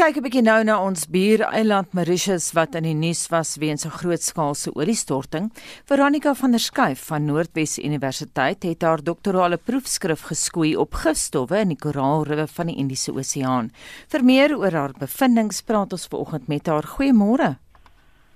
kyk 'n bietjie nou na ons buureiland Mauritius wat in die nuus was weens 'n grootskaalse oliestorting. Veronica van der Schuyf van Noordwes Universiteit het haar doktorale proefskrif geskoei op gifstowwe in die koraalriwe van die Indiese Oseaan. Vir meer oor haar bevindinge praat ons vanoggend met haar. Goeiemôre.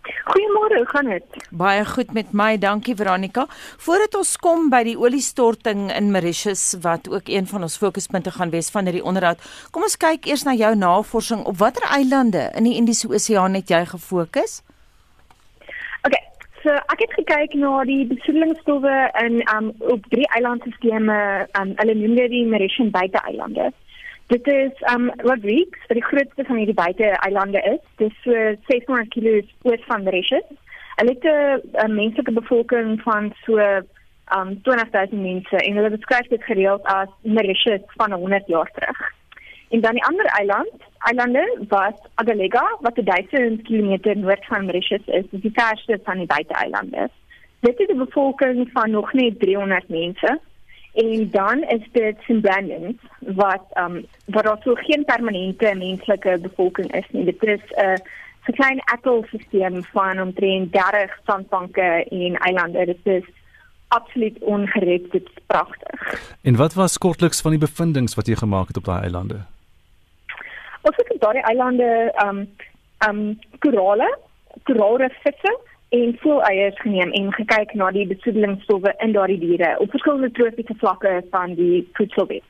Goeiemôre, hoe gaan dit? Baie goed met my, dankie Veronica. Voordat ons kom by die oliestorting in Mauritius wat ook een van ons fokuspunte gaan wees van hierdie onderhoud, kom ons kyk eers na jou navorsing. Op watter eilande in die Indiese Oseaan het jy gefokus? OK. So ek het gekyk na die besoedelingsstowwe in um op drie eilandstelsels, um hulle noem dit die Mauritian buite-eilande. Dit is um Rodrigues, wat die grootste van hierdie buite-eilande is. Dit is so 600 km oos van Mauritius. Hulle het 'n menslike bevolking van so um 20000 mense en hulle beskryf dit gereeld as Mauritius van 100 jaar terug. En dan die ander eiland, eilande was Agalega wat 1000 km noord van Mauritius is, dis die verste van die buite-eilande. Dit het 'n bevolking van nog net 300 mense en dan is dit Brandon wat ehm um, wat also geen permanente menslike bevolking is nie. Dit is 'n uh, 'n klein atoolstelsel van omtrent 30 sandbanke en eilande. Dit is absoluut ongered, dit is pragtig. En wat was kortliks van die bevindinge wat jy gemaak het op daai eilande? Ons het op daai eilande ehm um, ehm um, korale, koraalrifvisse en voeleiers geneem en gekyk na die besoedelingsstowwe in daardie diere op verskillende tropiese vlakke van die voedselweb.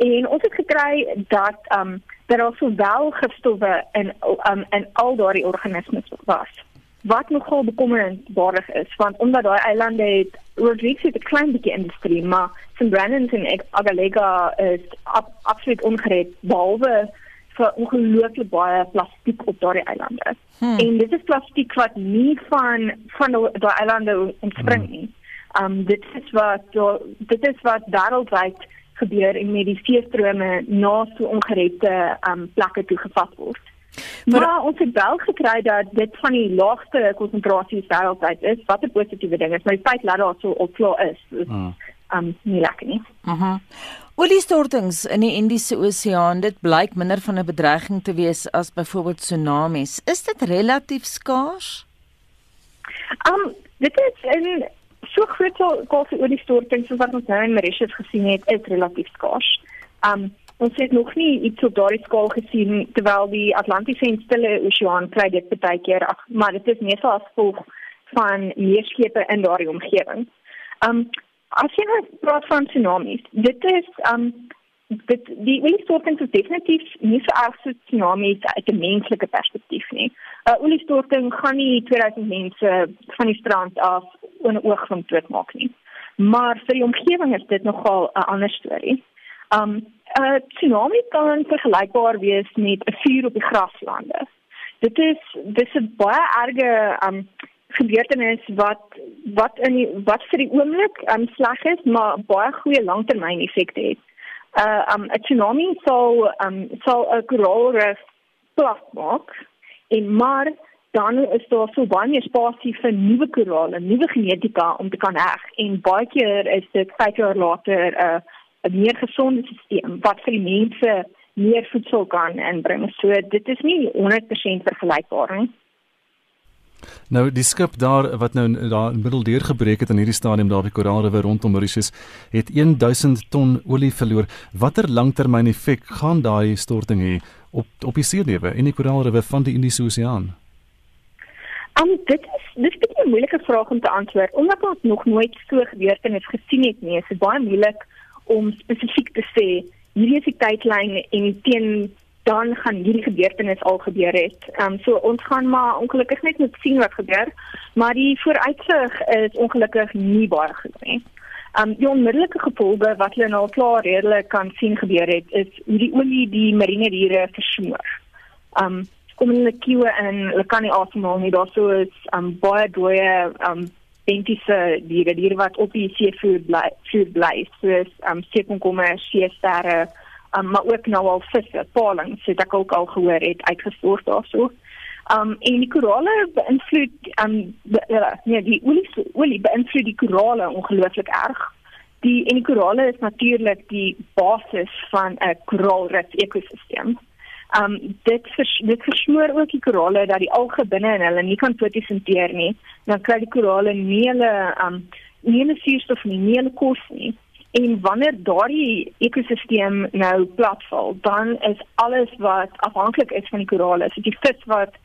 En ons het gekry dat um, daar also wel gifstowwe in um, in al daardie organismes was. Wat nogal bekommerenswaardig is, want omdat daai eilande het Rodrigues het 'n klein bietjie industrie, maar St. Brandon's en Agalega is ab, absoluut ongered behalwe vir ongelooflik baie plastiek op daardie eilande. Hmm. En dit is plastiek wat nie van van daai eilande ontspring hmm. nie. Um dit is wat dit is wat wêreldwyd gebeur en met die seestrome na so ongeredde um plekke toe gevat word. Maar, maar ons het wel gekry dat dit van die laagste konsentrasies wêreldwyd is, wat 'n positiewe ding is, maar die feit dat daar so opvloei is, is hmm. Um nie lekker nie. Mhm. -huh. Oliestortings in die Indiese Oseaan, dit blyk minder van 'n bedreiging te wees as byvoorbeeld tsunamies. Is dit relatief skaars? Um, dit is in so groot so oliestortings soos wat ons nou in Mauritius gesien het, is relatief skaars. Um, ons het nog nie iets op daardie skaal gesien terwyl die Atlantiese en Stille Oseaan kry dit baie keer, ach, maar dit is meestal as gevolg van meer skepe in daardie omgewing. Um As jy nou praat van tsunamies, dit is um dit die oliestorting is definitief nie so erg so tsunamies uit 'n menslike perspektief nie. 'n uh, Oliestorting gaan nie 2000 mense van die strand af in 'n oog van dood maak nie. Maar vir die omgewing is dit nogal 'n ander storie. Um 'n uh, tsunami kan vergelykbaar wees met 'n vuur op die graslande. Dit is dis 'n baie erge um gebeurtenis wat wat in die, wat vir die oomblik um, sleg is, maar baie goeie langtermyn effekte het. Uh um 'n tsunami sou um sou 'n koraalrif plat maak en maar dan is daar so baie spasie vir nuwe korale, nuwe genetika om te kan heg en baie keer is dit 5 jaar later 'n uh, 'n meer gesonde stelsel wat vir die mense meer voedsel kan inbring. So dit is nie 100% vergelykbaar nie. Nou die skip daar wat nou daar in middel deur gebreek het in hierdie stadium daar by Koraalrivier rondom Mauritius het 1000 ton olie verloor. Watter langtermyn effek gaan daai storting hê op op die seelewe en die Koraalrivier van die Indiese Oseaan? Um, dit is dit is 'n moeilike vraag om te antwoord omdat ons nog nooit so gebeurtenis gesien het nie. Dit is baie moeilik om spesifiek te sê hierdie is die tydlyn en teen dan gaan hierdie gebeurtenis al gebeur het. Ehm um, so ons gaan maar ongelukkig net moet sien wat gebeur, maar die vooruitsig is ongelukkig nie baie goed nie. Ehm um, die onmiddellike gevolge wat hulle nou klaar redelik kan sien gebeur het is hierdie olie die marine diere versmoor. Ehm um, kom in die kiewe en hulle kan nie asemhaal nie. Daar sou is ehm um, baie dooie ehm um, bentiese diere, diere wat op die seevloer bly, vloer bly, soos ehm um, seekonkommers, seesterre um, maar ook nou al visse, palings, het ek ook al gehoor het uitgestort daarso. Um en die korale beïnvloed um be, uh, nee, die olie olie beïnvloed die korale ongelooflik erg. Die en die korale is natuurlik die basis van 'n koraalrif ekosisteem. Um dit vers, dit versmoor ook die korale dat die alge binne in hulle nie kan fotosinteer nie. Dan kry die korale nie hulle um nie hulle suurstof nie, nie hulle kos nie. En wanneer daardie ekosisteem nou platval, dan is alles wat afhanklik is van die korale, so die vis wat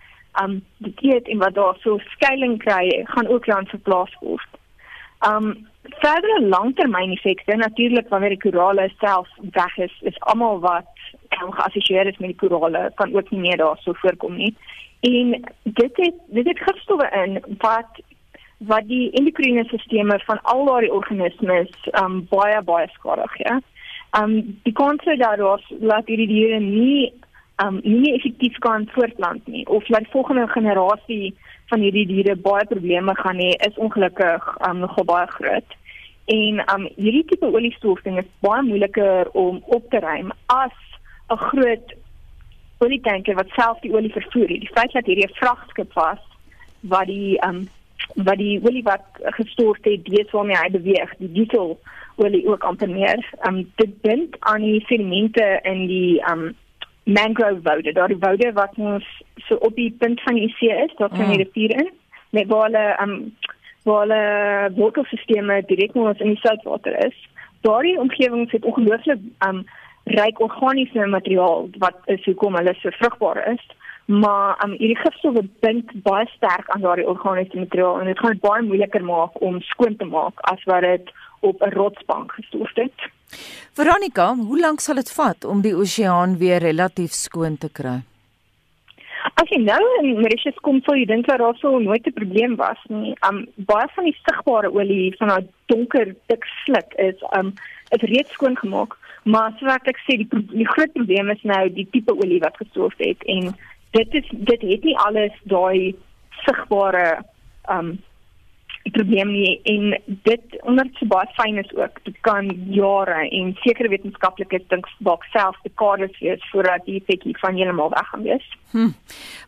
um dit eet en wat daar so skuilings kry, gaan ook dan verplaas word. Um verdere langtermyneffekte natuurlik wanneer die korale self weg is, is almal wat um, geassosieer is met die korale kan ook nie meer daar so voorkom nie. En dit het dit het gifstowwe in wat wat die endokriene stelsels van al daardie organismes um baie baie skadig, ja. Um die konsep daaroor laat hierdie diere nie um nie effektief kan voortplant nie of laat volgende generasie van hierdie diere baie probleme gaan hê is ongelukkig um nogal baie groot. En um hierdie tipe oliestofting is baie moeiliker om op te ruim as 'n groot olietanker wat self die olie vervoer. Die feit dat hierdie 'n vragskip was wat die um wat die olie wat gestort het, dis waarmee hy beweeg, die diesel olie ook amper meer. Um dit bind aan die sedimente in die um mangrove woude, daardie woude wat ons so op die punt van die see is, daar kan jy dit hier in met waar hulle um waar hulle wortelstelsels direk nou in die soutwater is. Daardie omgewing het ongelooflik um ryk organiese materiaal wat is hoekom hulle so vrugbaar is maar um, hierdie gifstowwe bind baie sterk aan daardie organiese materiaal en dit gaan dit baie moeiliker maak om skoon te maak as wat dit op 'n rotsbank gestort het. Veronica, hoe lank sal dit vat om die oseaan weer relatief skoon te kry? As jy nou in Mauritius kom, sou jy dink dat daar sou nooit 'n probleem was nie. Um baie van die sigbare olie van daai donker dik sluk is um is reeds skoon gemaak, maar soos ek sê die, die groot probleem is nou die tipe olie wat gestort het en dit is dit het nie alles daai sigbare um probleem nie en dit omdat dit so baie fyn is ook dit kan jare en sekere wetenskaplikes dink dalk self dekades wees voordat die effekie van heeltemal weg gaan wees. Hm.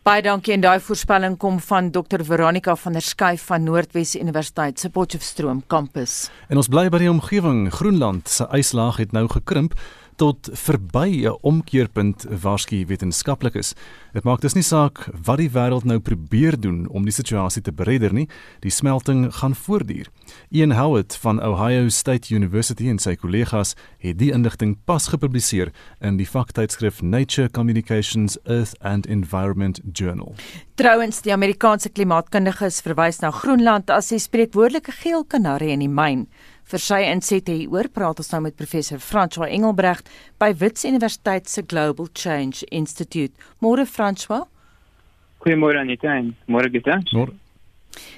Baie dankie en daai voorspelling kom van Dr Veronica van der Schuyf van Noordwes Universiteit se Potchefstroom kampus. En ons bly by die omgewing Groenland se yslaag het nou gekrimp tot verby 'n omkeerpunt waarskynlik wetenskaplik is. Dit maak dus nie saak wat die wêreld nou probeer doen om die situasie te beredder nie, die smelting gaan voortduur. Ian Howard van Ohio State University en sy kollegas het die inligting pas gepubliseer in die vaktydskrif Nature Communications Earth and Environment Journal. Trouwens, die Amerikaanse klimaatkundiges verwys na Groenland as die spreekwoordelike geel kanarie in die myn. Vir sy insette hieroor praat ons nou met professor François Engelbrecht by Wits Universiteit se Global Change Institute. Môre François. Goeiemôre Anita en môre Gita. Môre.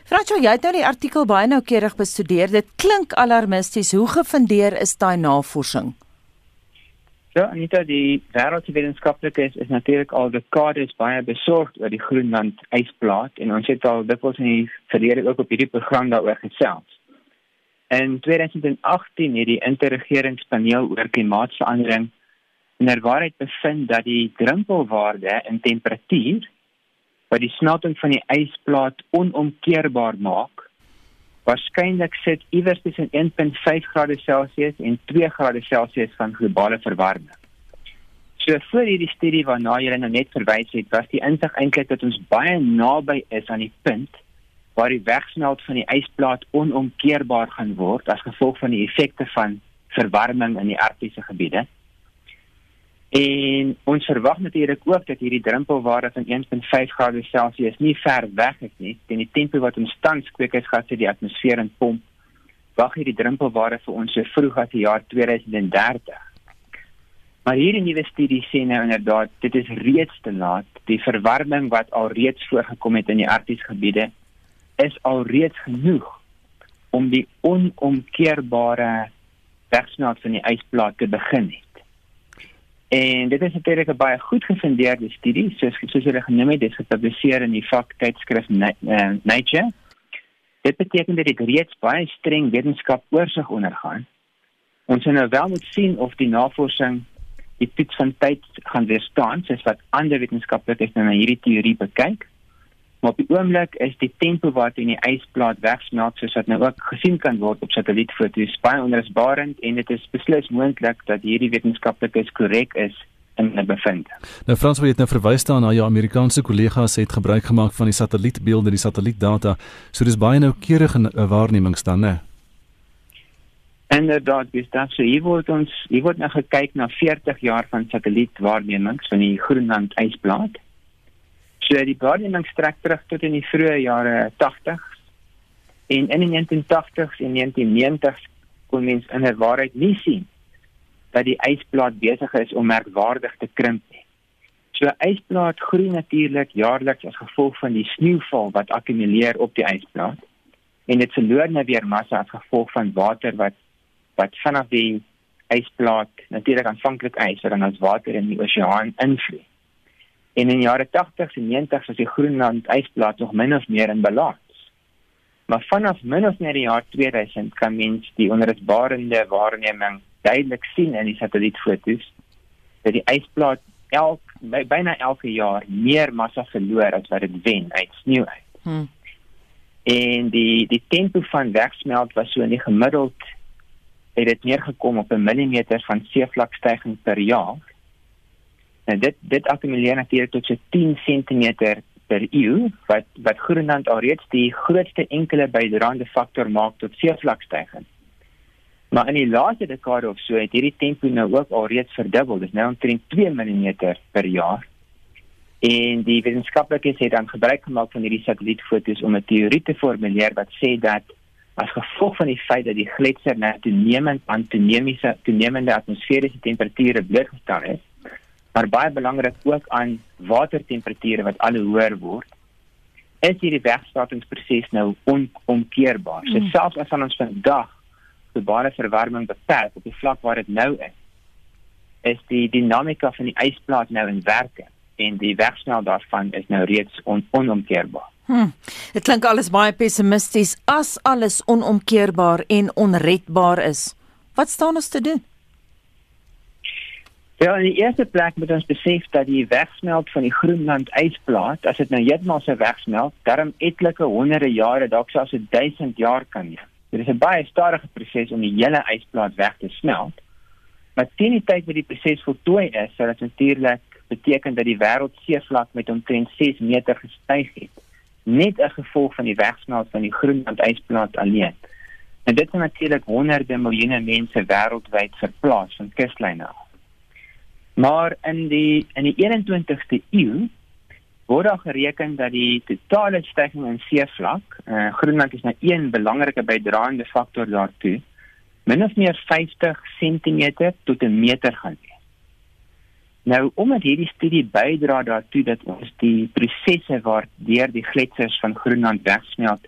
François, jy het nou die artikel baie noukeurig bestudeer. Dit klink alarmisties. Hoe gefundeer is daai navorsing? Ja, Anita, die wêreldwetenskaplikes is, is natuurlik al dekades baie besorgd oor die Groenland ysplaat en ons het al dikwels in die verlede ook op hierdie program daaroor gesels. In 2018 het die interregeringspaneel oor klimaatsverandering inderwaarheid bevind dat die drempelwaarde in temperatuur wat die smelting van die ysplaat onomkeerbaar maak, waarskynlik sit iewers tussen 1.5 grade Celsius en 2 grade Celsius van globale verwarming. So vir hierdie studie waarna jy nou net verwys het, was die insig eintlik dat ons baie naby is aan die punt waar die wegsmelt van die ysplaat onomkeerbaar gaan word as gevolg van die effekte van verwarming in die arktiese gebiede. En ons verwag natuurlik ook dat hierdie drempelwaarde van 1.5 grade Celsius nie ver weg is nie. Teen die tempo wat ons tans kweekhuisgasse die atmosfeer in pomp, wag hierdie drempelwaarde vir ons so vroeg as die jaar 2030. Maar hierdie nuwe studie sê nou inderdaad, dit is reeds te laat. Die verwarming wat al reeds voorgekom het in die arktiese gebiede is alreeds genoeg om die onomkeerbare wegsmelt van die ysplaat te begin het. En dit is natuurlik 'n baie goed gefundeerde studie, soos soos hulle genoem het, dit is gepubliseer in die vaktydskrif eh, Nature. Dit beteken dat dit reeds baie streng wetenskap oorsig ondergaan. Ons moet nou wel moet sien of die navorsing die toets van tyd gaan weerstaan, soos wat ander wetenskaplikes nou na hierdie teorie bekyk. Maar op die oomblik is die tempo wat in die ysplaat wegsmelt soos wat nou ook gesien kan word op satellietfoto's baie onrusbarend en dit is beslis moontlik dat hierdie wetenskaplikes korrek is in 'n bevinding. Nou Frans, jy het nou verwys daarna na jou Amerikaanse kollegas het gebruik gemaak van die satellietbeelde, die satellietdata. So dis baie noukeurige waarnemings dan, né? Inderdaad, dis dan so hier word ons hier word nou gekyk na 40 jaar van satellietwaarnemings van die Groenland ysplaat. So die waarneming strek terug tot in die vroeë jare 80 en in die 1980s en 1990s kon mens in 'n waarheid nie sien dat die ysplaat besig is om merkwaardig te krimp nie. So ysplaat groei natuurlik jaarliks as gevolg van die sneeuval wat akkumuleer op die ysplaat en dit verloor nou weer massa as gevolg van water wat wat vanaf die ysplaat natuurlik aanvanklik ys wat dan as water in die oseaan invloei. En in die jare 80s en 90s was die Groenland ysplaat nog min of meer in balans. Maar vanaf min of meer die jaar 2000 kan mens die onrusbarende waarneming duidelik sien in die satellietfoto's dat die ysplaat elk by, byna elke jaar meer massa verloor as wat dit wen uit sneeu uit. Hmm. En die die tempo van wegsmelt was so in die gemiddeld het dit neergekom op 'n millimeter van seevlakstygging per jaar. En dit dit akkumuleer natuurlik tot so 10 cm per eeu wat wat Groenland alreeds die grootste enkele bydraende faktor maak tot seevlakstygings. Maar in die laaste dekade of so het hierdie tempo nou ook alreeds verdubbel. Dit is nou omtrent 2 mm per jaar. En die wetenskaplikes het dan gebruik gemaak van hierdie satellietfoto's om 'n teorie te formuleer wat sê dat as gevolg van die feit dat die gletser nou toenemend aan toenemende atmosferiese temperature blootgestel is, maar baie belangrik ook aan watertemperature wat al hoër word. Is hierdie wegstatingsproses nou onomkeerbaar? Mm. So selfs as ons vandag globale verwarming beperk op die vlak waar dit nou is, is die dinamika van die ysplaat nou in werking en die wegsnel daarvan is nou reeds on onomkeerbaar. Hm. Dit klink alles baie pessimisties as alles onomkeerbaar en onredbaar is. Wat staan ons te doen? Ja, in die eerste plek moet ons besef dat die wegsmelt van die Groenland ysplaat, as dit nou heeltemal se wegsmelt, darm etlike honderde jare, dalk selfs 1000 jaar kan neem. Dit is 'n baie stadige proses om die hele ysplaat weg te smelt. Maar teen die tyd wat die proses voltooi is, sal dit natuurlik beteken dat die wêreldseevlak met omtrent 6 meter gestyg het, net as gevolg van die wegsmelt van die Groenland ysplaat alleen. En dit het natuurlik honderde miljoene mense wêreldwyd verplaas van kuslyne af. Maar in die in die 21ste eeu word daar gereken dat die totale stygings in seevlak, uh, Groenland is nou een belangrike bydraende faktor daartoe, min of meer 50 cm tot 'n meter gaan wees. Nou omdat hierdie studie bydra daartoe dat ons die prosesse waardeur die gletsers van Groenland wegsmelt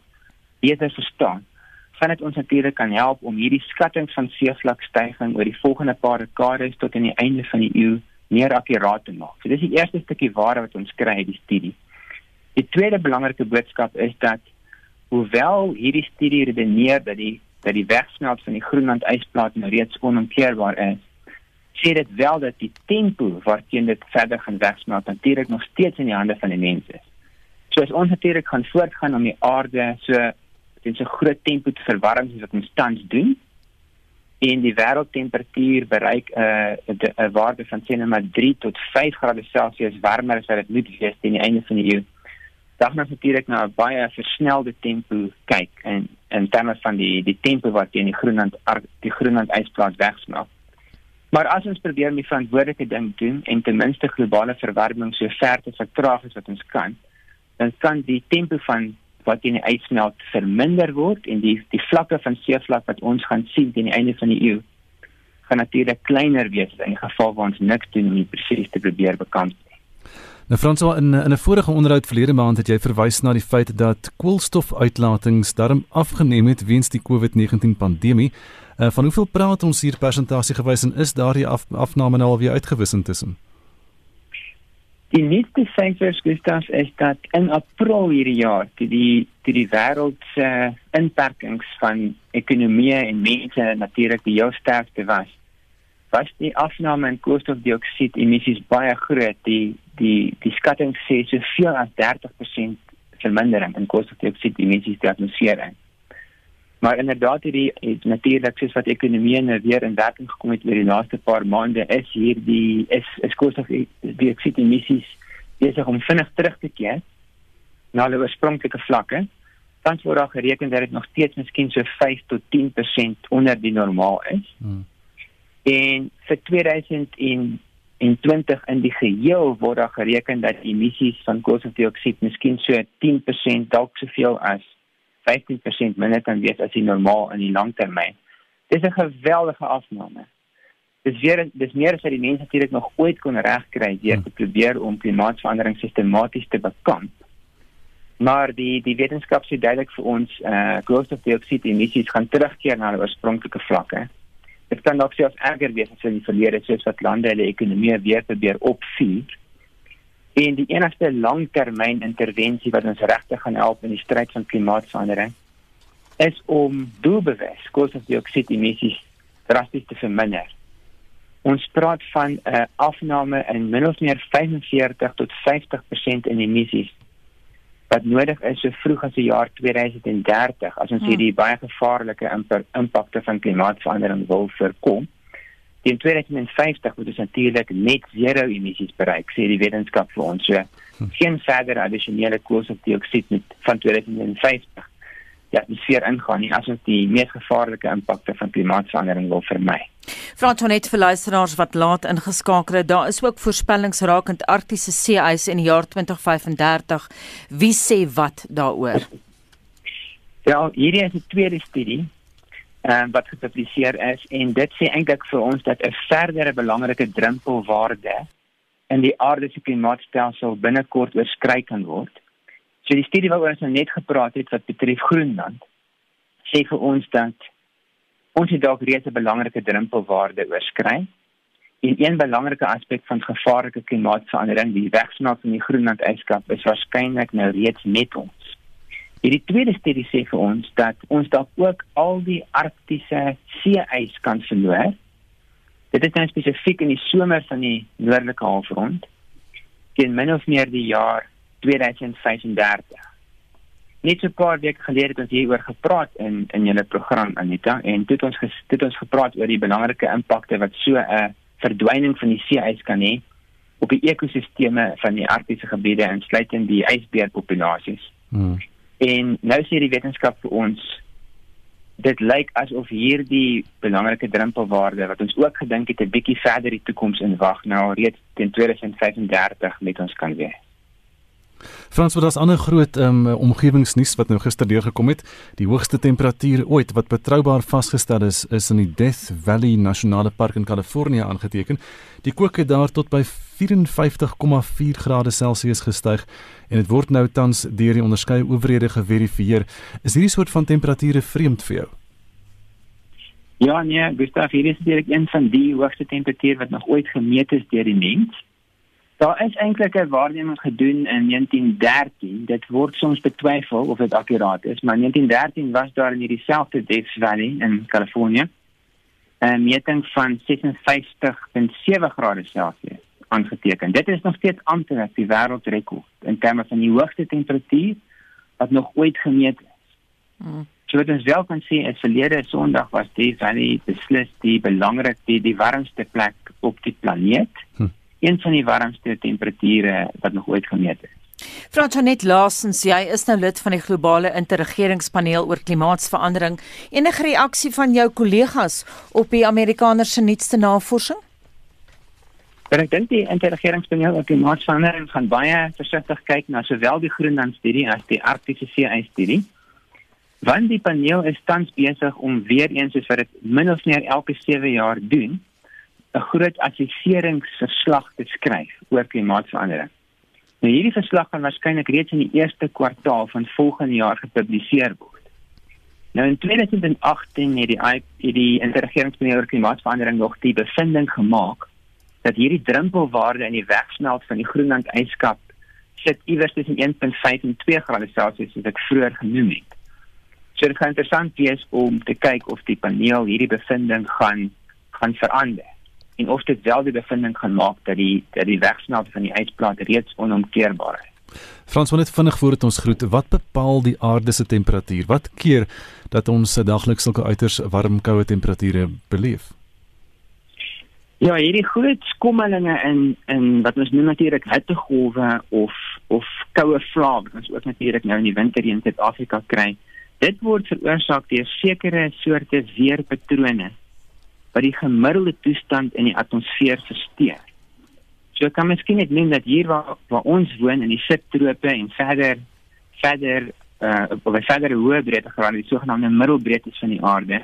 beter verstaan, gaan dit ons natuurlik kan help om hierdie skattings van seevlakstygings oor die volgende paar dekades tot aan die einde van die eeu meer akkuraat te maak. So dis die eerste stukkie ware wat ons kry uit die studie. Die tweede belangrike boodskap is dat hoewel hierdie studie redeneer dat die dat die wegsmelt van die Groenland ysplaat nou reeds onomkeerbaar is, sê dit wel dat die tempo waarteen dit verder gaan wegsmelt natuurlik nog steeds in die hande van die mense is. So as ons natuurlik gaan voortgaan om die aarde so in so groot tempo te verwarm soos wat ons tans doen, en die wêreldtemperatuur bereik 'n uh, 'n waarde van sien maar 3 tot 5 grade Celsius warmer as wat dit moet wees teen die einde van die eeu. Dag nou natuurlik na 'n baie versnelde tempo kyk en in terme van die die tempo wat teen die Groenland die Groenland ysplaat wegsmelt. Maar as ons probeer om die verantwoordelike ding doen en ten minste globale verwarming so ver te vertraag as wat ons kan, dan kan die tempo van wat in die ysmelt verminder word en die die vlakke van seevlak wat ons gaan sien teen die einde van die eeu gaan natuurlik kleiner wees in geval waar ons niks doen om die presies te probeer bekant nie. Nou Franswa in in 'n vorige onderhoud verlede maand het jy verwys na die feit dat koolstofuitlatings darm afgeneem het weens die COVID-19 pandemie. Uh, van hoeveel praat ons hier persentasie gewys en is daardie af, afname nou al weer uitgewis intussen? Die nuutste syfers Gustav is dat in April hierdie jaar die die die, die wêreld se uh, inperkings van ekonomie en mense natuurlik die heel sterkste was. Was die afname in koolstofdioksied emissies baie groot. Die die die skatting sê so veel as 30% vermindering in koolstofdioksied emissies in die atmosfeer. Maar inderdaad hierdie natuurlik soos wat ekonomie nou weer in werking gekom het oor die laaste paar maande is hier die is is koolstofdioksied emissies besig om vinnig terug te keer na hulle oorspronklike vlakke. Tans word daar gereken dat dit nog steeds miskien so 5 tot 10% onder die normaal is. Hmm. En vir 2020 in die geheel word daar gereken dat emissies van koolstofdioksied miskien so 10% dalk soveel as 15% minder kan wees as die normaal in die langtermyn. Dis 'n geweldige afname. Dis weer dis meer as wat die mense natuurlik nog ooit kon regkry deur te probeer om klimaatsverandering sistematies te bekamp. Maar die die wetenskap sê duidelik vir ons eh uh, koolstofdioksied emissies gaan terugkeer na hulle oorspronklike vlakke. Dit kan dalk selfs erger wees as in die verlede soos wat lande hulle ekonomie weer probeer opvuur. En die enigste langtermyn intervensie wat ons regtig gaan help in die stryd van klimaatsverandering is om doelbewus koolstofdioksied emissies drasties te verminder. Ons praat van 'n uh, afname in min of meer 45 tot 50% in emissies wat nodig is so vroeg as die jaar 2030 as ons hmm. hierdie baie gevaarlike impakte van klimaatsverandering wil voorkom. Teen 2050 moet ons natuurlik net zero emissies bereik, sê die wetenskap vir ons. So, hmm. geen verdere addisionele koolstofdioksied met van 2050 ja, atmosfeer ingaan nie as ons die mees gevaarlike impakte van klimaatsverandering wil vermy. Frantonet vir luisteraars wat laat ingeskakel het, daar is ook voorspellings rakend Arktiese see-ys in die jaar 2035. Wie sê wat daaroor? Ja, hierdie is 'n tweede studie um, wat gepubliseer is en dit sê eintlik vir ons dat 'n verdere belangrike drempelwaarde in die aarde se klimaatstelsel binnekort oorskry kan word. So die studie waaroor ons nou net gepraat het wat betref Groenland sê vir ons dat ons het dalk reeds 'n belangrike drempelwaarde oorskry. En een belangrike aspek van gevaarlike klimaatsverandering, die wegsmelt van die Groenland ijskap, is waarskynlik nou reeds met ons. Hierdie tweede studie sê vir ons dat ons dalk ook al die arktiese see-ys kan verloor. Dit is nou spesifiek in die somer van die noordelike halfrond. Teen min of meer die jaar 2035. Net so 'n paar weke gelede het ons hieroor gepraat in in julle program Anita en dit ons dit ons gepraat oor die belangrike impakte wat so 'n verdwyning van die see-ys kan hê op die ekosisteme van die arktiese gebiede insluitend die ysbeerpopulasies. Hmm. En nou sê die wetenskap vir ons dit lyk asof hierdie belangrike drempelwaarde wat ons ook gedink het 'n bietjie verder die toekoms in wag nou reeds teen 2035 met ons kan wees. Frans, wat is ander groot um, omgewingsnuus wat nou gister deurgekom het? Die hoogste temperatuur ooit wat betroubaar vasgestel is, is in die Death Valley Nasionale Park in Kalifornië aangeteken. Die kook het daar tot by 54,4 grade Celsius gestyg en dit word nou tans deur die onderskeie owerhede geverifieer. Is hierdie soort van temperature vreemd vir jou? Ja, nee, Gustav, hier is direk een van die hoogste temperature wat nog ooit gemeet is deur die mens. Daar is eintlik 'n waarneming gedoen in 1913. Dit word soms betwyfel of dit akuraat is, maar in 1913 was daar in hierdie selfde Death Valley in Kalifornië 'n meting van 56.7 grade Celsius aangeteken. Dit is nog steeds amptelik die wêreldrekord in terme van die hoogste temperatuur wat nog ooit gemeet is. Hmm. So wat ons wel kan sê is verlede Sondag was Death Valley beslis die belangrikste die, die warmste plek op die planeet. Hmm een van die warmste temperature wat nog ooit gemeet is. Fransonet Laasens, jy is nou lid van die globale interregeringspaneel oor klimaatsverandering. Enige reaksie van jou kollegas op die Amerikaners se nuutste navorsing? Ek dink die interregeringspaneel oor klimaatsverandering gaan baie versigtig kyk na sowel die Groenland studie as die Arktiese See-ys studie. Want die paneel is tans besig om weer eens soos wat dit min of meer elke 7 jaar doen, 'n groot assesseringsverslag te skryf oor klimaatsverandering. Nou hierdie verslag gaan waarskynlik reeds in die eerste kwartaal van volgende jaar gepubliseer word. Nou in 2018 het die het die interregeringspaneel oor klimaatsverandering nog die bevinding gemaak dat hierdie drempelwaarde in die wegsmelt van die Groenland ijskap sit iewers tussen 1.5 en 2 grade Celsius soos ek vroeër genoem het. So dit gaan interessant wees om te kyk of die paneel hierdie bevinding gaan gaan verander en of dit wel die bevinding gaan maak dat die dat die wegsmelt van die ysplaat reeds onomkeerbaar is. Frans, wanneer dit vinnig voordat ons groet, wat bepaal die aarde se temperatuur? Wat keer dat ons dagliks sulke uiters warm koue temperature beleef? Ja, hierdie groot skommelinge in in wat ons noem natuurlik hittegolwe of of koue vlae wat ons ook natuurlik nou in die winter in Suid-Afrika kry. Dit word veroorsaak deur sekere soorte weerpatrone wat die gemiddelde toestand in die atmosfeer versteur. So kan mens skien net noem dat hier waar, waar ons woon in die subtrope en verder verder uh op 'n verder hoë breedtegraad, die sogenaamde middelbreedtes van die aarde,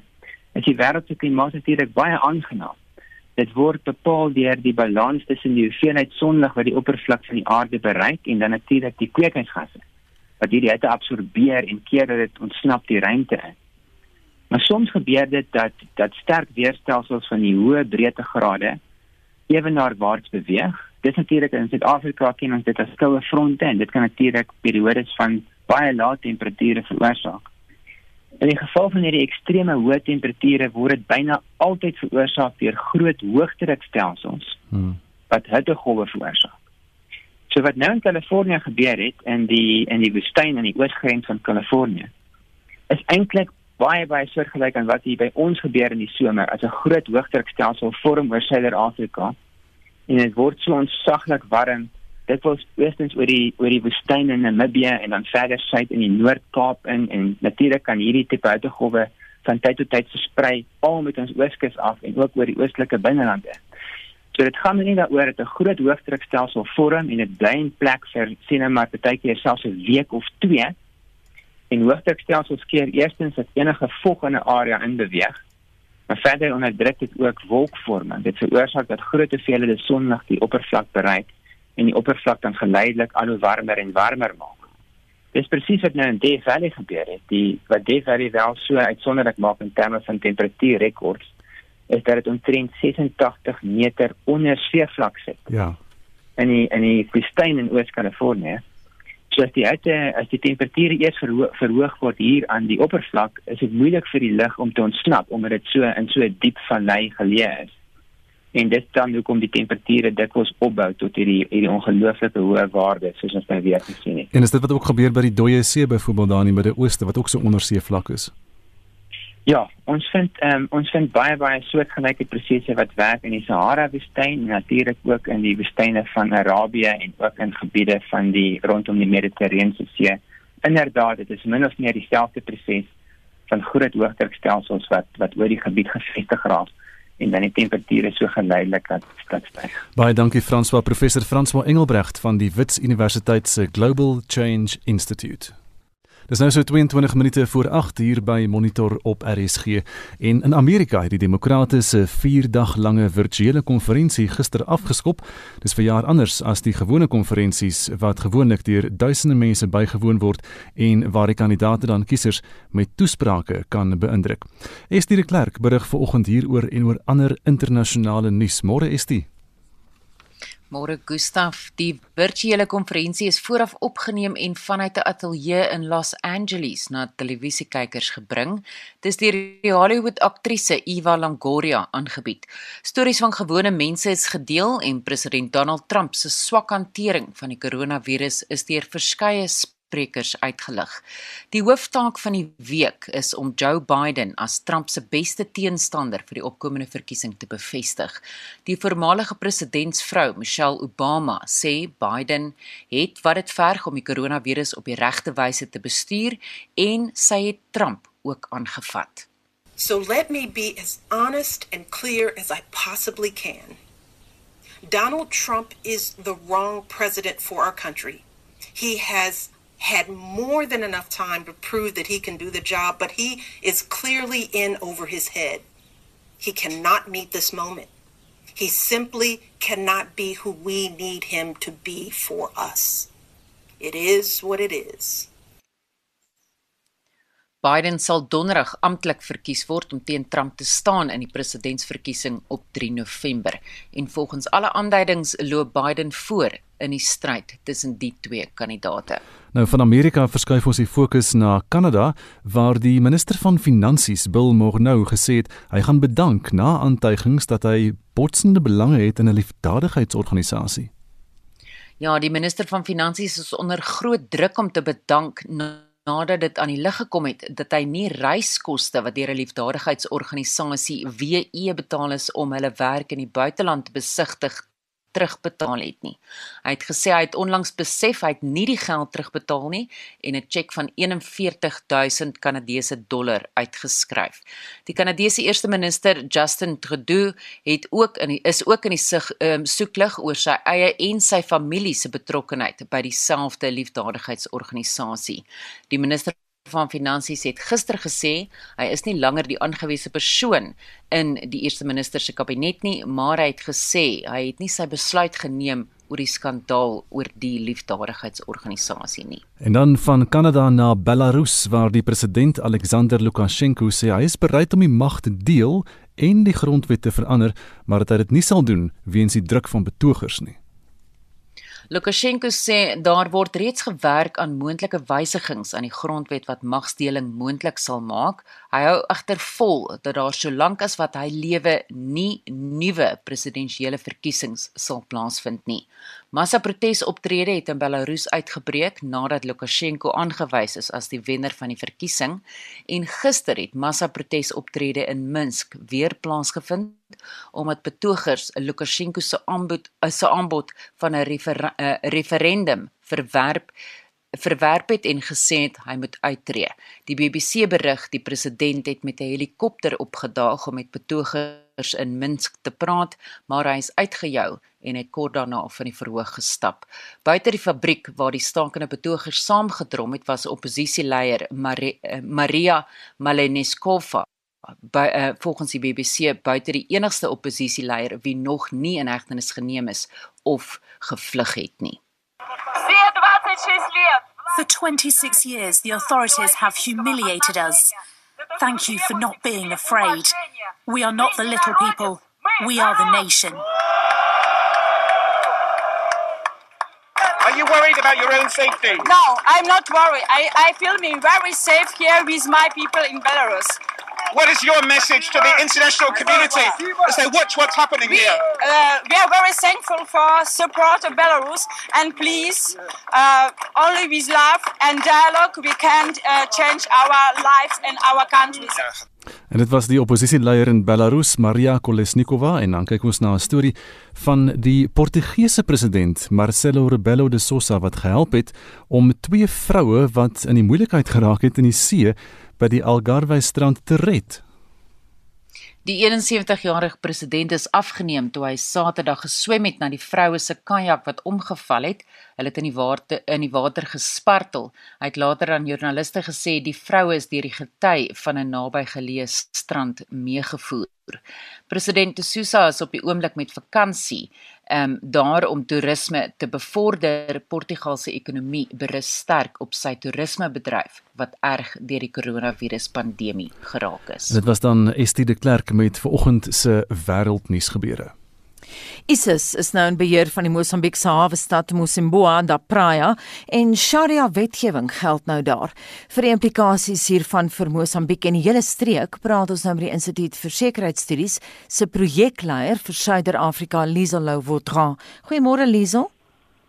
is die wêreld se klimaat natuurlik baie aangenaam. Dit word bepaal deur die balans tussen die hoeveelheid sonlig wat die oppervlak van die aarde bereik en dan natuurlik die kweekhuisgasse wat hierdie hitte absorbeer en keer dat dit ontsnap die ruimte in. Maar soms gebeur dit dat dat sterk weerstelsels van die hoë breedtegrade ewenaarwaarts beweeg. Dit natuurlik in Suid-Afrika ken ons dit as koue fronte en dit kan natuurlik periodes van baie lae temperature veroorsaak. In die geval van hierdie ekstreme hoë temperature word dit byna altyd veroorsaak deur groot hoogdrukstelsels hmm. wat hittegolwe veroorsaak. So wat nou in Kalifornië gebeur het in die in die woestyn aan die oosgrens van Kalifornië is eintlik baie baie soortgelyk aan wat hier by ons gebeur in die somer as 'n groot hoogdrukstelsel vorm oor Suider-Afrika en dit word so onsaglik warm dit was eerstens oor die oor die woestyn in Namibië en dan verder suid in die Noord-Kaap in en natuurlik kan hierdie tipe hittegolwe van tyd tot tyd versprei al met ons ooskus af en ook oor die oostelike binnelande. So dit gaan nie daaroor dat 'n groot hoogdrukstelsel vorm en dit bly in plek vir sien nou maar partykeer selfs 'n week of 2 En hoogdrukstelsels keer eerstens as enige vog in 'n area in beweeg. Maar verder onderdruk dit ook wolkvorming. Dit veroorsaak dat groot hoeveelhede sonlig die oppervlak bereik en die oppervlak dan geleidelik al hoe warmer en warmer maak. Dis presies wat nou in Death Valley gebeur het. Die wat Death Valley wel so uitsonderlik maak in terme van temperatuurrekords is dat dit omtrent 86 meter onder seevlak sit. Ja. In in die woestyn in Oos-Kalifornië So as die hitte as die temperature eers verhoog, verhoog word hier aan die oppervlak, is dit moeilik vir die lug om te ontsnap omdat dit so in so 'n diep vallei geleë is. En dit dan hoekom die temperature dikwels opbou tot hierdie hierdie ongelooflike hoë waardes soos ons nou weer gesien het. En is dit wat ook gebeur by die Dooie See byvoorbeeld daar in die Midde-Ooste wat ook so ondersee vlak is? Ja, ons vind um, ons vind baie baie soortgelyke prosesse wat werk in die Sahara woestyn en natuurlik ook in die woestyne van Arabië en ook in gebiede van die rondom die Mediterrane See. Inderdaad, dit is min of meer dieselfde proses van groot hoogdrukstelsels wat wat oor die gebied gevestig raak en dan die temperature so geleidelik dat dit styg. Baie dankie Franswa professor Franswa Engelbrecht van die Wits Universiteit se Global Change Institute. Dis nou so 22 minute voor 8 uur by Monitor op RSG en in Amerika het die Demokrate se 4-dag lange virtuele konferensie gister afgeskop. Dis vir jaar anders as die gewone konferensies wat gewoonlik deur duisende mense bygewoon word en waar die kandidaate dan kiesers met toesprake kan beïndruk. Estie de Klerk berig vanoggend hieroor en oor ander internasionale nuus. Môre Estie. Môre Gustaf, die virtuele konferensie is vooraf opgeneem en vanuit 'n ateljee in Los Angeles na televisiekykers gebring. Dis deur die Hollywood aktrise Eva Longoria aangebied. Stories van gewone mense is gedeel en president Donald Trump se swak hantering van die koronavirus is deur verskeie sprekers uitgelig. Die hooftaak van die week is om Joe Biden as Trump se beste teenstander vir die opkomende verkiesing te bevestig. Die voormalige presidentsvrou, Michelle Obama, sê Biden het wat dit verg om die koronavirus op die regte wyse te bestuur en sy het Trump ook aangevat. So let me be as honest and clear as I possibly can. Donald Trump is the wrong president for our country. He has had more than enough time to prove that he can do the job, but he is clearly in over his head. He cannot meet this moment. He simply cannot be who we need him to be for us. It is what it is. Biden sal donderdag amptelik verkies word om teen Trump te staan in die presidentsverkiesing op 3 November en volgens alle aanduidings loop Biden voor in die stryd tussen die twee kandidaate. Nou van Amerika verskuif ons die fokus na Kanada waar die minister van finansies Bill Morneau gesê het hy gaan bedank na aantuigings dat hy botsende belange het in 'n liefdadigheidsorganisasie. Ja, die minister van Finansies is onder groot druk om te bedank nadat dit aan die lig gekom het dat hy nie reiskoste wat deur 'n liefdadigheidsorganisasie WE betaal is om hulle werk in die buiteland te besigtig terugbetaal het nie. Hy het gesê hy het onlangs besef hy het nie die geld terugbetaal nie en 'n tjek van 41000 Kanadese dollar uitgeskryf. Die Kanadese eerste minister Justin Trudeau het ook in die, is ook in die sig um, soeklig oor sy eie en sy familie se betrokkeheid by dieselfde liefdadigheidsorganisasie. Die minister van Finansies het gister gesê hy is nie langer die aangewese persoon in die eerste minister se kabinet nie, maar hy het gesê hy het nie sy besluit geneem oor die skandaal oor die liefdadigheidsorganisasie nie. En dan van Kanada na Belarus waar die president Alexander Lukasjenko sê hy is bereid om die mag te deel en die grondwet te verander, maar dat hy dit nie sal doen weens die druk van betogers nie. Lukasjenko sê daar word reeds gewerk aan moontlike wysigings aan die grondwet wat magsdeling moontlik sal maak. Hy hou egter vol dat daar solank as wat hy lewe nie nuwe presidentsiële verkiesings sal plaasvind nie. Massa-protesoptrede het in Belarus uitgebreek nadat Lukasjenko aangewys is as die wenner van die verkiesing en gister het massa-protesoptrede in Minsk weer plaasgevind omdat betogers Lukasjenko se aanbod se aanbod van 'n refer, referendum verwerp verwerp het en gesê het hy moet uittreë. Die BBC berig die president het met 'n helikopter opgedaag om met betogers in Minsk te praat, maar hy is uitgejou en het kort daarna van die verhoog gestap. Buite die fabriek waar die stakende betogers saamgedrom het, was oppositieleier eh, Maria Maleneskova by uh, volgens die BBC buite die enigste oppositieleier wie nog nie in hegtenis geneem is of gevlug het nie. For 26 years the authorities have humiliated us. Thank you for not being afraid. We are not the little people. We are the nation. Are you worried about your own safety? No, I'm not worried. I, I feel me very safe here with my people in Belarus. What is your message to the international community as they watch what's happening we, here? Uh, we are very thankful for support of Belarus and please, uh, only with love and dialogue we can uh, change our lives and our countries. En dit was die oppositieleier in Belarus, Maria Kolesnikova en dan kyk ons na 'n storie van die Portugese president Marcelo Rebelo de Sousa wat gehelp het om twee vroue wat in die moeilikheid geraak het in die see by die Algarve strand te red. Die 71-jarige president is afgeneem toe hy Saterdag geswem het na die vroue se kajak wat omgeval het. Hulle het in die water in die water gespartel. Hy het later aan joernaliste gesê die vroue is deur die gety van 'n nabygeleë strand meegevoer. President Sousa is op die oomblik met vakansie um, daar om toerisme te bevorder. Portugal se ekonomie berus sterk op sy toerismebedryf wat erg deur die koronavirus pandemie geraak is. Dit was dan Estie de Klerk met vanoggend se wêreldnuus gebeure. ISIS is nou in beheer van die Mosambiekse hawe stad Mosimboa da Praia en Sharia wetgewing geld nou daar. Vir die implikasies hiervan vir Mosambiek en die hele streek, praat ons nou met die Instituut vir Sekuriteitsstudies se projekleier vir Suider-Afrika, Liesel Louwotran. Goeiemôre Liesel.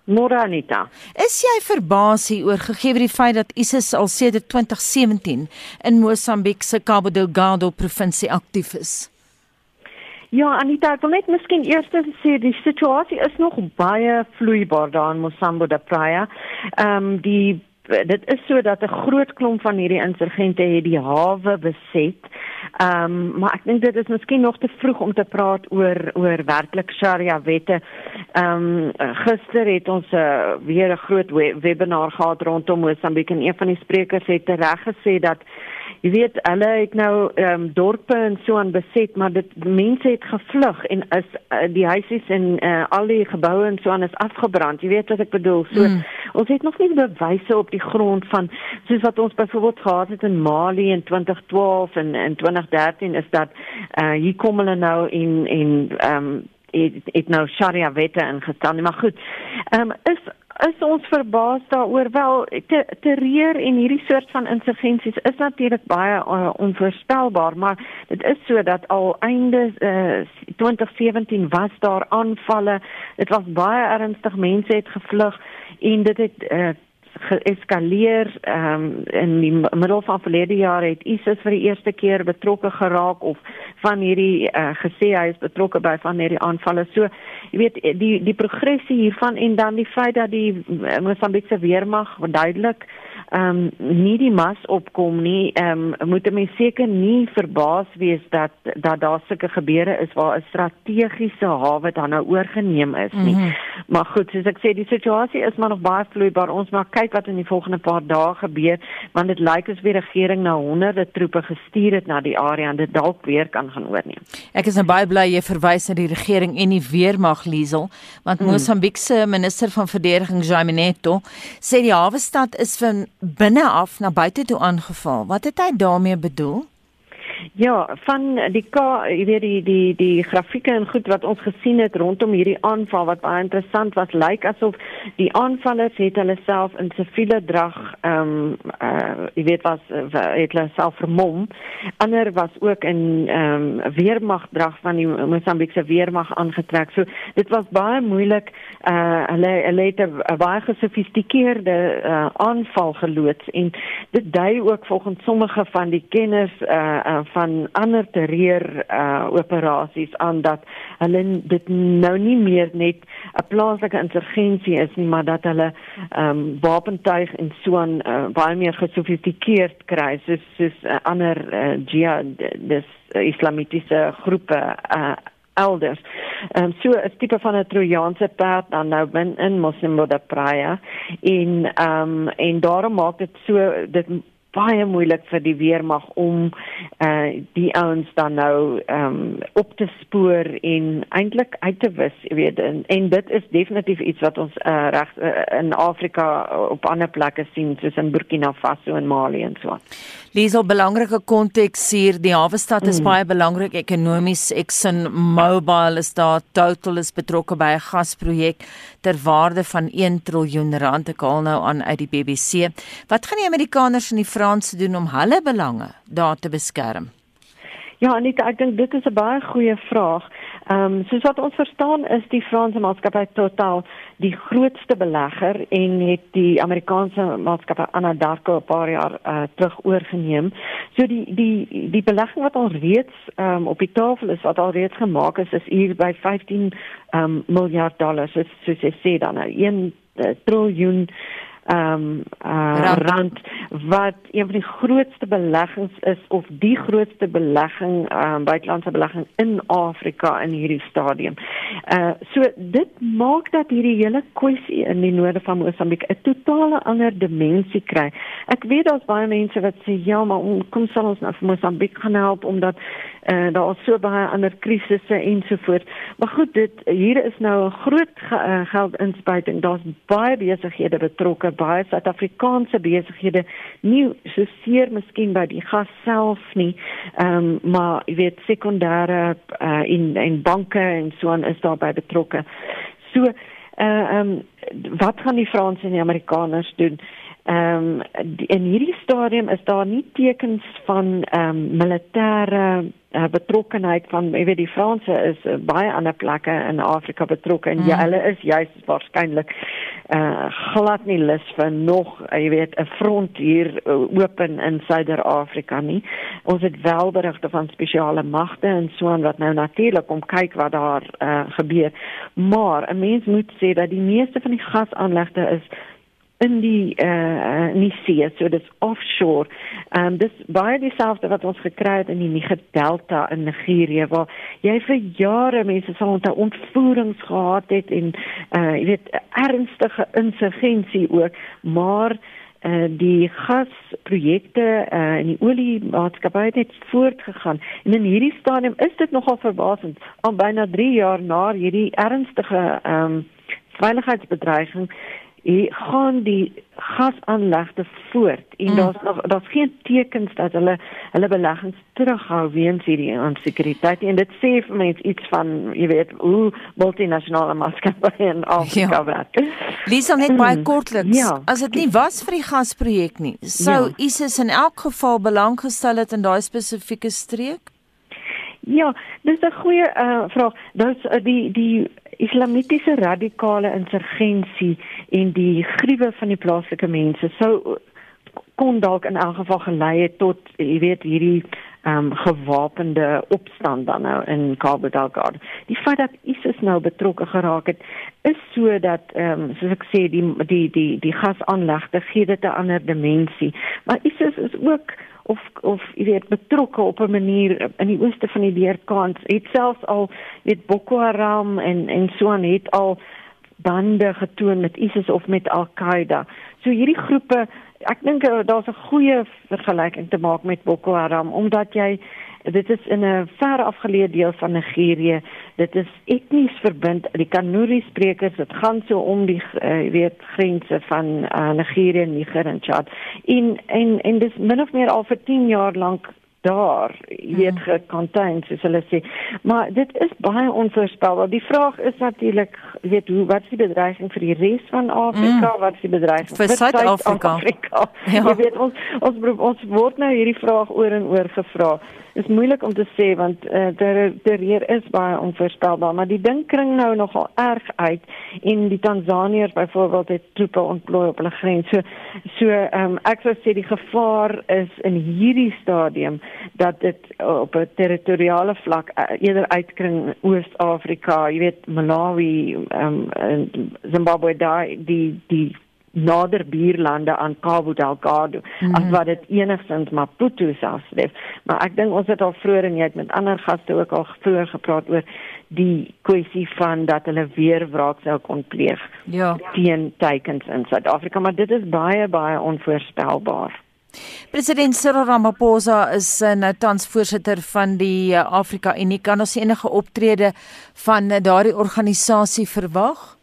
Môre Anita. Is jy verbaas oor gegee die feit dat ISIS al sedert 2017 in Mosambiek se Cabo Delgado provinsie aktief is? Ja, Anita, ek wil net miskien eers sê die situasie is nog baie vloeibaar daar in Mosambo da Praia. Ehm um, die dit is so dat 'n groot klomp van hierdie insurgente het die hawe beset. Ehm um, maar ek dink dit is miskien nog te vroeg om te praat oor oor werklik Sharia wette. Ehm um, gister het ons uh, weer 'n groot we webinar gehad rondom Mosambiek en een van die sprekers het reg gesê dat Jy weet hulle het nou ehm um, dorpe en so aan beset, maar dit mense het gevlug en is uh, die huisies en uh, al die geboue en so aan is afgebrand. Jy weet wat ek bedoel. So mm. ons het nog nie bewyse op die grond van soos wat ons byvoorbeeld gehad het in Mali in 2012 en in 2013 is dat uh, hier kom hulle nou in in ehm um, het, het nou Sharia wette ingestel. Maar goed. Ehm um, is is ons verbaas daaroor wel te, terreur en hierdie soort van insurgensies is natuurlik baie uh, onvoorspelbaar, maar dit is so dat al einde uh, 2017 was daar aanvalle. Dit was baie ernstig, mense het gevlug en dit het uh, geeskaleer ehm um, in die middel van verlede jaar het ISIS vir die eerste keer betrokke geraak of van hierdie uh, gesê hy is betrokke by van hierdie aanvalle. So jy weet die die progressie hiervan en dan die feit dat die Mosambiekse weermag duidelik ehm um, nie die mas opkom nie. Ehm um, moet mense seker nie verbaas wees dat dat daar sulke gebeure is waar 'n strategiese hawe dan nou oorgeneem is nie. Mm -hmm. Maar goed, soos ek sê, die situasie is maar nog baie vloeibaar. Ons maar kyk wat in die volgende paar dae gebeur, want dit lyk asof die regering nou honderde troepe gestuur het na die area en dit dalk weer kan gaan oorneem. Ek is nou baie bly jy verwys na die regering en die weermag Liesel, want mm. Mosambiek se minister van verdediging Jaime Neto sê die hawe stad is van binne af na buite toe aangeval. Wat het hy daarmee bedoel? Ja, van die jy weet die die die grafieke en goed wat ons gesien het rondom hierdie aanval wat baie interessant was, lyk asof die aanvallers het hulle self in siviele drag ehm um, uh jy weet was het hulle self vermom. Ander was ook in ehm um, weermagdrag van die Mosambiekse weermag aangetrek. So dit was baie moeilik uh hulle het 'n baie gesofistikeerde uh aanval geloods en dit dui ook volgens sommige van die kenners uh, uh van ander terreur uh operasies aan dat hulle dit nou nie meer net 'n plaaslike insurgensie is nie, maar dat hulle ehm um, wapentuig en so aan uh, baie meer gesofistikeerd kry soos soos uh, ander uh, jihad dis uh, islamitiese groepe uh elders. Ehm um, so 'n tipe van 'n Trojaanse perd dan nou bin in Mosimbo da Praia en ehm um, en daarom maak dit so dit baie moeilik vir die weermag om uh die ouens dan nou ehm um, op te spoor en eintlik uit te wis, jy weet en, en dit is definitief iets wat ons uh, reg uh, in Afrika op ander plekke sien soos in Burkina Faso en Mali en so. Liesel belangrike konteks hier. Die hawe stad is mm. baie belangrik ekonomies Exxon Mobil is daar. Total is betrokke by 'n gasprojek ter waarde van 1 triljoen rand. Ek haal nou aan uit die BBC wat gaan die Amerikaners en die Franse doen om hulle belange daar te beskerm Ja, Anita, ek dink dit is 'n baie goeie vraag. Ehm um, soos wat ons verstaan is die Franse maatskappy Total die grootste belegger en het die Amerikaanse maatskappy Anadarko 'n paar jaar uh, terug oorgeneem. So die die die belegging wat al reeds ehm um, op die tafel is, wat al reeds gemaak is, is hier by 15 ehm um, miljard dollars, soos, soos jy sê dan 'n 1 uh, triljoen ehm um, uh, rand. rand wat een van die grootste beleggings is of die grootste belegging ehm um, buitelandse belegging in Afrika in hierdie stadium. Uh so dit maak dat hierdie hele kwessie in die noorde van Mosambiek 'n totale ander dimensie kry. Ek weet daar's baie mense wat sê ja, maar kom sal ons nou vir Mosambiek gaan help omdat uh daar is so baie ander krisisse ensovoorts. Maar goed, dit hier is nou 'n groot ge, uh, geldinspuiting. Daar's baie besighede betrokke baie Suid-Afrikaanse besighede nie so seer miskien by die gas self nie ehm um, maar jy weet sekondêre uh, in in banke en so aan is daarbey betrokke so uh, ehm um, wat gaan die Franse en die Amerikaners doen ehm um, in hierdie stadium is daar nie tekens van ehm um, militêre uh, betrokkenheid van jy weet die Franse is uh, baie ander plekke in Afrika betrokke en mm. ja hulle is juist waarskynlik uh, glad nie lus vir nog uh, jy weet 'n front hier uh, open in Suider-Afrika nie ons het wel berigte van spesiale magte en so aan wat nou natuurlik om kyk wat daar uh, gebeur maar 'n mens moet sê dat die meeste van die gasaanlegte is in die eh uh, in die see so dis offshore. Ehm um, dis baie dieselfde wat ons gekry het in die Niger Delta in Nigerië waar jy vir jare mense sal onthou ontvoerings gehad het en eh uh, jy weet ernstige insurgensie ook, maar eh uh, die gasprojekte eh uh, in die oliemaatskappy het net voortgegaan. En in hierdie stadium is dit nogal verbasend al byna 3 jaar na hierdie ernstige ehm um, veiligheidsbedreiging Hier gaan die gasaanlegte voort en mm. daar's nog daar's geen tekens dat hulle hulle beleggings terughou weens hierdie onsekerheid en dit sê vir mense iets van jy weet hoe multinasjonale maatskappye in Afrika ja. werk. Lisa net baie mm. kortliks. Ja. As dit nie was vir die gasprojek nie, sou ja. ISIS in elk geval belang gestel het in daai spesifieke streek? Ja, dis 'n goeie uh, vraag. Dis uh, die die islamitiese radikale insurgensie en die gruwe van die plaaslike mense sou kon dalk in elk geval gelei het tot jy weet hierdie ehm um, gewapende opstand dan nou in Cabo Delgado. Die feit dat ISIS nou betrokke geraak het is sodat ehm um, soos ek sê die die die die gasaanlegte gee dit 'n ander dimensie. Maar ISIS is ook of of jy weet betrokke op 'n manier in die ooste van die deurkant het selfs al weet Boko Haram en en so aan het al bande getoon met ISIS of met Al-Qaeda. So hierdie groepe ek dink uh, daar's 'n goeie vergelyking te maak met Boko Haram omdat jy dit is in 'n ver afgeleë deel van Nigerië. Dit is etnies verbind. Die Kanuri sprekers, dit gaan so om die uh, weet grense van uh, Nigerië, Niger en Chad. En en en dis min of meer al vir 10 jaar lank daar weet mm. gecontain soos hulle sê maar dit is baie onvoorspelbaar die vraag is natuurlik weet hoe wat is die bedreiging vir die res van Afrika mm. wat is die bedreiging vir Suid-Afrika ja. jy weet ons ons ons word nou hierdie vraag oor en oor gevra is moeilik om te sê want uh, der der hier is baie onvoorspelbaar maar die ding kring nou nogal erg uit en die Tansaniërs byvoorbeeld het troepe ontplooi op hulle grens. So so um, ek sou sê die gevaar is in hierdie stadium dat dit op 'n territoriale vlak uh, eerder uitkring Oos-Afrika jy weet Malawi um, Zimbabwe daai die die nader buurlande aan Cabo Delgado mm. as wat dit enigstens Maputo self is. Maar ek dink ons het al vroeër en jy het met ander gaste ook al vroeër gepraat oor die kwessie van dat hulle weer wraak sou kon pleeg. Ja. teen teikens in Suid-Afrika, maar dit is baie baie onvoorspelbaar. President Cyril Ramaphosa is uh, nou tans voorsitter van die uh, Afrika Unie. Kan ons enige optrede van uh, daardie organisasie verwag?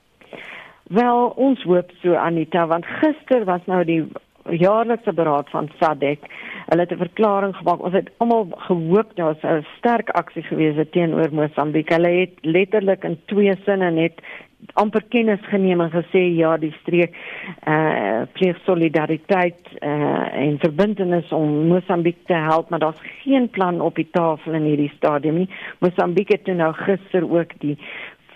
Wel, ons hoop so Anita, want gister was nou die jaarlikse beraad van SADC. Hulle het 'n verklaring gemaak. Ons het almal gehoop daar sou 'n sterk aksie gewees het teenoor Mosambiek. Hulle het letterlik in twee sinne net amper kennis geneem en gesê ja, die streek eh uh, pleeg solidariteit eh uh, en verbintenis om Mosambiek te help, maar daar's geen plan op die tafel in hierdie stadium nie. Mosambiek het nou gister ook die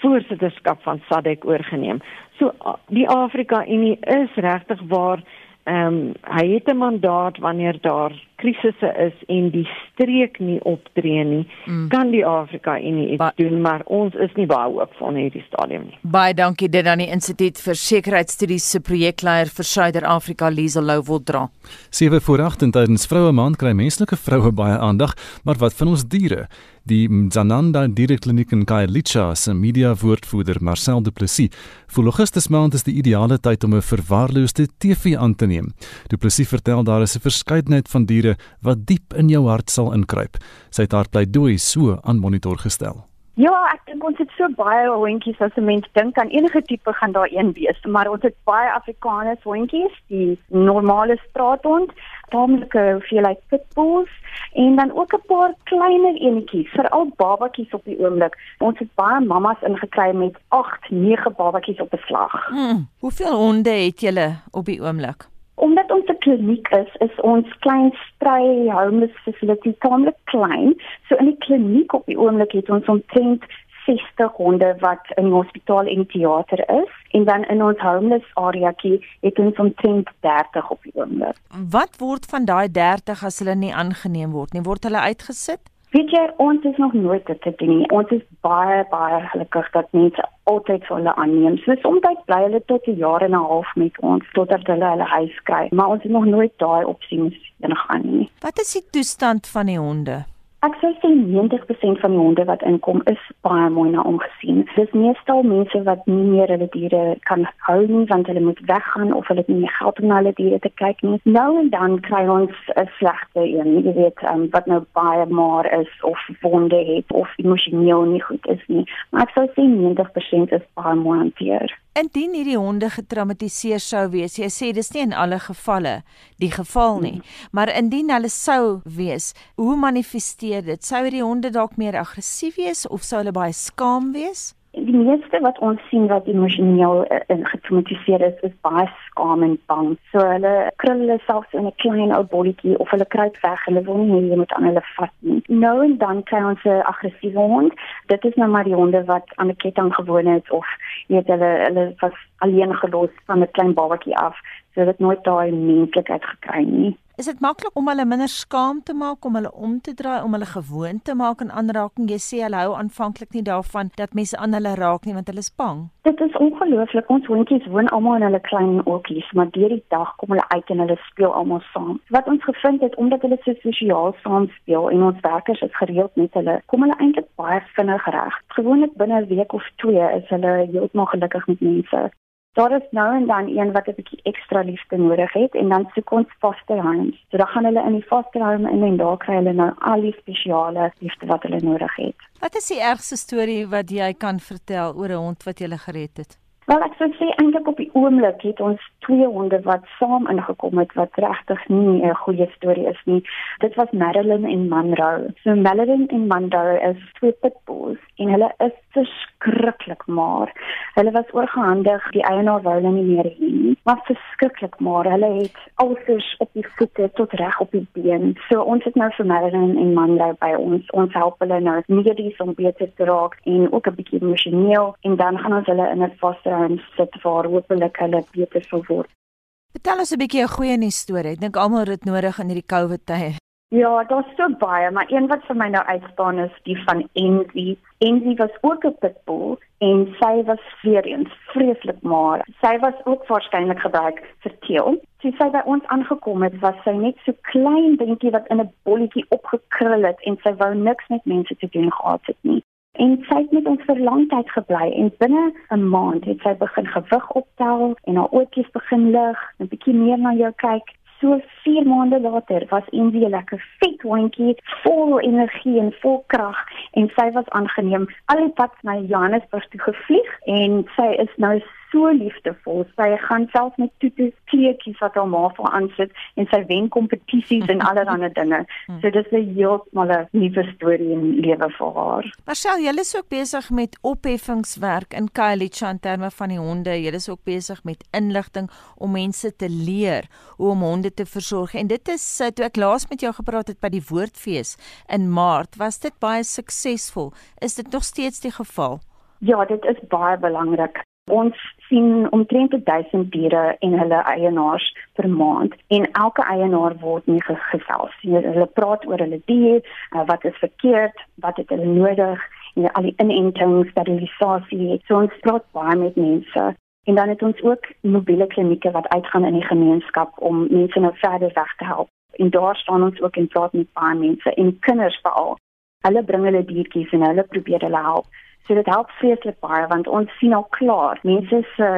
voorsitterskap van SADC oorgeneem. So die Afrika Unie is regtig waar ehm um, hy het 'n mandaat wanneer daar krisisse is en die streek nie optree nie, mm. kan die Afrika Unie iets ba doen, maar ons is nie baie hoopvol in hierdie stadium nie. Baie dankie dit aan die Instituut vir Sekuriteitsstudies se projekleier vir Suider-Afrika Liesel Louwoldra. 7 voor 8 en tydens Vroue Maand kry menslike vroue baie aandag, maar wat van ons diere? Die Mzananda Dierekliniek in Khayelitsha se media woordvoerder Marcel Du Plessis voel Augustus maand is die ideale tyd om 'n verwaarloosde TV aan te neem. Du Plessis vertel daar is 'n verskeidenheid van diere wat diep in jou hart sal inkruip. Sy het haar pleidooi so aan monitor gestel. Ja, ek dink ons het so baie hondjies as 'n mens dink aan enige tipe gaan daar een wees, maar ons het baie Afrikaanse hondjies, die normale straathond, tamelike hoeveelheid pitbulls en dan ook 'n paar kleiner enetjies, veral babatjies op die oomblik. Ons het baie mammas ingekry met 8, 9 babatjies op 'n slag. Hmm, hoeveel honde het julle op die oomblik? Omdat ons 'n kliniek is, is ons klein stry homeless facility tamelik klein. So in die kliniek op die oomblik het ons omtrent 60 honde wat in die hospitaal en teater is en dan in ons homeless area het ons omtrent 30 op die oomblik. Wat word van daai 30 as hulle nie aangeneem word nie? Word hulle uitgesit? Weet jy, ons is nog nooit dit te doen nie. Ons is baie baie gelukkig dat mense altyd vir hulle aanneem. So soms bly hulle tot 'n jaar en 'n half met ons totdat hulle hulle huis kry, maar ons het nog nooit daai opsie moes ingaan nie. Wat is die toestand van die honde? Ek sê 90% van die honde wat inkom is baie mooi na omgesien. Dis meestal mense wat nie meer hulle diere kan hou nie want hulle moet weggaan of hulle het nie meer geld om na hulle diere te kyk nie. Nou en dan kry ons 'n slegte een, jy weet, um, wat nou baie maar is of wonde het of emosioneel nie goed is nie. Maar ek sou sê 90% is baie mooi hanteer. Indien hierdie honde getraumatiseer sou wees, jy sê dis nie in alle gevalle die geval nie, maar indien hulle sou wees, hoe manifesteer dit? Sou hierdie honde dalk meer aggressief wees of sou hulle baie skaam wees? Die meeste wat ons sien wat emosioneel uh, getraumatiseer is, is baie skaam en bang. So hulle krul hulle selfs in 'n klein ou bolletjie of hulle kruip weg. Hulle wil nie hê jy moet aan hulle vat nie. Nou en dan kry ons 'n aggressiewe hond. Dit is nou maar die honde wat aan 'n ketting gewoon het of jy weet hulle hulle was alleen gelos van 'n klein babatjie af. So dit nooit daai menslikheid gekry nie. Is dit maklik om hulle minder skaam te maak om hulle om te draai om hulle gewoon te maak aan aanraking? Jy sê hulle hou aanvanklik nie daarvan dat mense aan hulle raak nie want hulle is bang. Dit is ongelooflik. Ons hondjies woon almal in hulle klein oortjies, maar deur die dag kom hulle uit en hulle speel almal saam. Wat ons gevind het omdat hulle so sosiaal saam speel en ons werkers is gereeld met hulle, kom hulle eintlik baie vinnig reg. Gewoonlik binne 'n week of 2 is hulle heeltemal gelukkig met mense. Daar is nou en dan een wat 'n bietjie ekstra liefde nodig het en dan soek ons foster homes. So dan gaan hulle in die foster home in en daar kry hulle nou al die spesiale liefde wat hulle nodig het. Wat is die ergste storie wat jy kan vertel oor 'n hond wat jy gered het? Wel ek sou sê eintlik op die oomblik het ons twee honde wat saam ingekom het wat regtig nie 'n goeie storie is nie. Dit was Madeline en Monroe. So Madeline en Monroe is twee pitbulls en hulle is verskriklik maar. Hulle was oorgehandig, die eienaar wou hulle nie meer hê nie. Maar verskriklik maar. Hulle het alsoos op die voete tot reg op die been. So ons het nou vir Madeline en Monroe by ons. Ons help hulle nou om beter te raak en ook 'n bietjie emosioneel en dan gaan ons hulle in 'n foster home sit waar hopelik hulle beter sal word. Vertel ons 'n bietjie 'n goeie nuus storie. Ek dink almal het dit nodig in hierdie COVID tye. Ja, daar's so baie, maar een wat vir my nou uitstaan is die van Envy. Envy was ook 'n pitbull en sy was weer eens vreeslik maar. Sy was ook waarskynlik gebruik vir teel. Sy sê by ons aangekom het, was sy net so klein dingetjie wat in 'n bolletjie opgekrul het en sy wou niks met mense te doen gehad het nie en sy het met ons vir lang tyd gebly en binne 'n maand het sy begin gewig optel en haar oortjies begin lig, 'n bietjie meer na jou kyk. So 4 maande later was Envy 'n lekker vet hondjie, vol energie en vol krag en sy was aangeneem al die pad na Johannesburg toe gevlieg en sy is nou so liefdevol. Sy gaan self met toetes kleertjies wat haar ma vir aansit en sy wen kompetisies en allerlei dinge. So dis 'n heeltemal 'n nuwe storie in lewe vir haar. Marcel, jy is ook besig met opheffingswerk in Khayelitsha in terme van die honde. Jy is ook besig met inligting om mense te leer hoe om honde te versorg. En dit is toe ek laas met jou gepraat het by die Woordfees in Maart, was dit baie suksesvol. Is dit nog steeds die geval? Ja, dit is baie belangrik. Ons sien omtrent 1000 diere en hulle eienaars per maand en elke eienaar word nie gesels. Hulle praat oor hulle dier, uh, wat is verkeerd, wat het hulle nodig en al die inentings, sterilisasie. So ons praat baie met mense en dan het ons ook mobiele klinieke wat uitgaan in die gemeenskap om mense nou verder weg te help. En daar staan ons ook en praat met baie mense en kinders veral. Hulle bring hulle diertjies en hulle probeer hulle help. So dit help vreeslik baie want ons sien al klaar mense se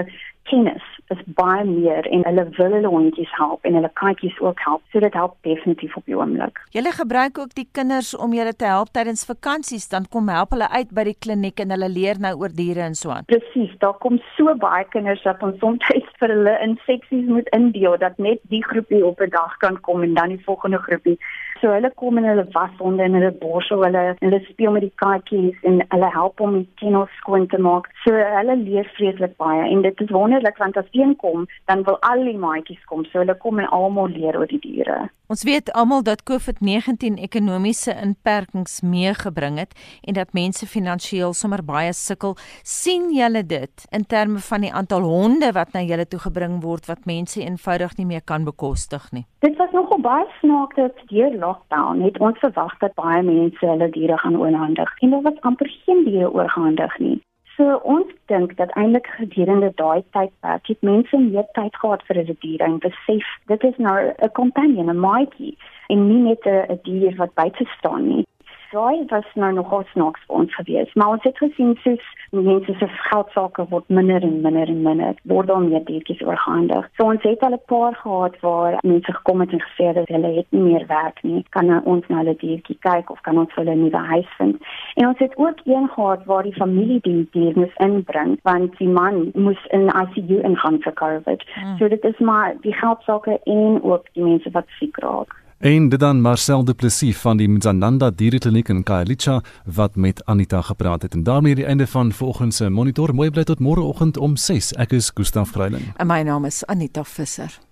kennis is baie meer en hulle wil hulle hondjies help en hulle katjies ook help. So dit help definitief op die oomblik. Julle gebruik ook die kinders om julle te help tydens vakansies, dan kom help hulle uit by die kliniek en hulle leer nou oor diere en so aan. Presies, daar kom so baie kinders dat ons soms vir hulle in seksies moet indeel dat net die groepie op 'n dag kan kom en dan die volgende groepie. So hulle kom en hulle was honde en hulle borsel hulle en hulle speel met die katjies en hulle help om die kennels skoon te maak. So hulle leer vreeslik baie en dit is wonderlik want as een kom, dan wil al die maatjies kom. So hulle kom en almal leer oor die diere. Ons weet almal dat COVID-19 ekonomiese inperkings meegebring het en dat mense finansiëel sommer baie sukkel. sien julle dit in terme van die aantal honde wat na julle toe gebring word wat mense eenvoudig nie meer kan bekostig nie? Dit was nogal baie snaaks dat deur lockdown het ons verwag dat baie mense hulle diere gaan oorhandig en daar was amper geen diere oorgehandig nie. So ons dink dat eintlik gedurende daai tydperk het mense meer tyd gehad vir hulle diere en besef dit is nou 'n companion, 'n maatjie en nie net 'n dier wat buite staan nie. Daai was nou nogal snaaks vir ons gewees, maar ons het gesien soos mense se geldsaake word minder en minder en minder word dan meer diertjies oorgehandig. So ons het al 'n paar gehad waar mense gekom het en gesê dat hulle het nie meer werk nie. Kan ons na hulle diertjie kyk of kan ons hulle 'n nuwe huis vind? En ons het ook een gehad waar die familie die dier moes inbring want die man moes in ICU ingaan vir COVID. Hmm. So dit is maar die geldsaake en ook die mense wat siek raak. En dit dan Marcel Du Plessis van die Mzananda Dierekliniek in Khayelitsha wat met Anita gepraat het. En daarmee die einde van vanoggend se monitor. Mooi bly tot môreoggend om 6. Ek is Gustaf Greiling. En my naam is Anita Visser.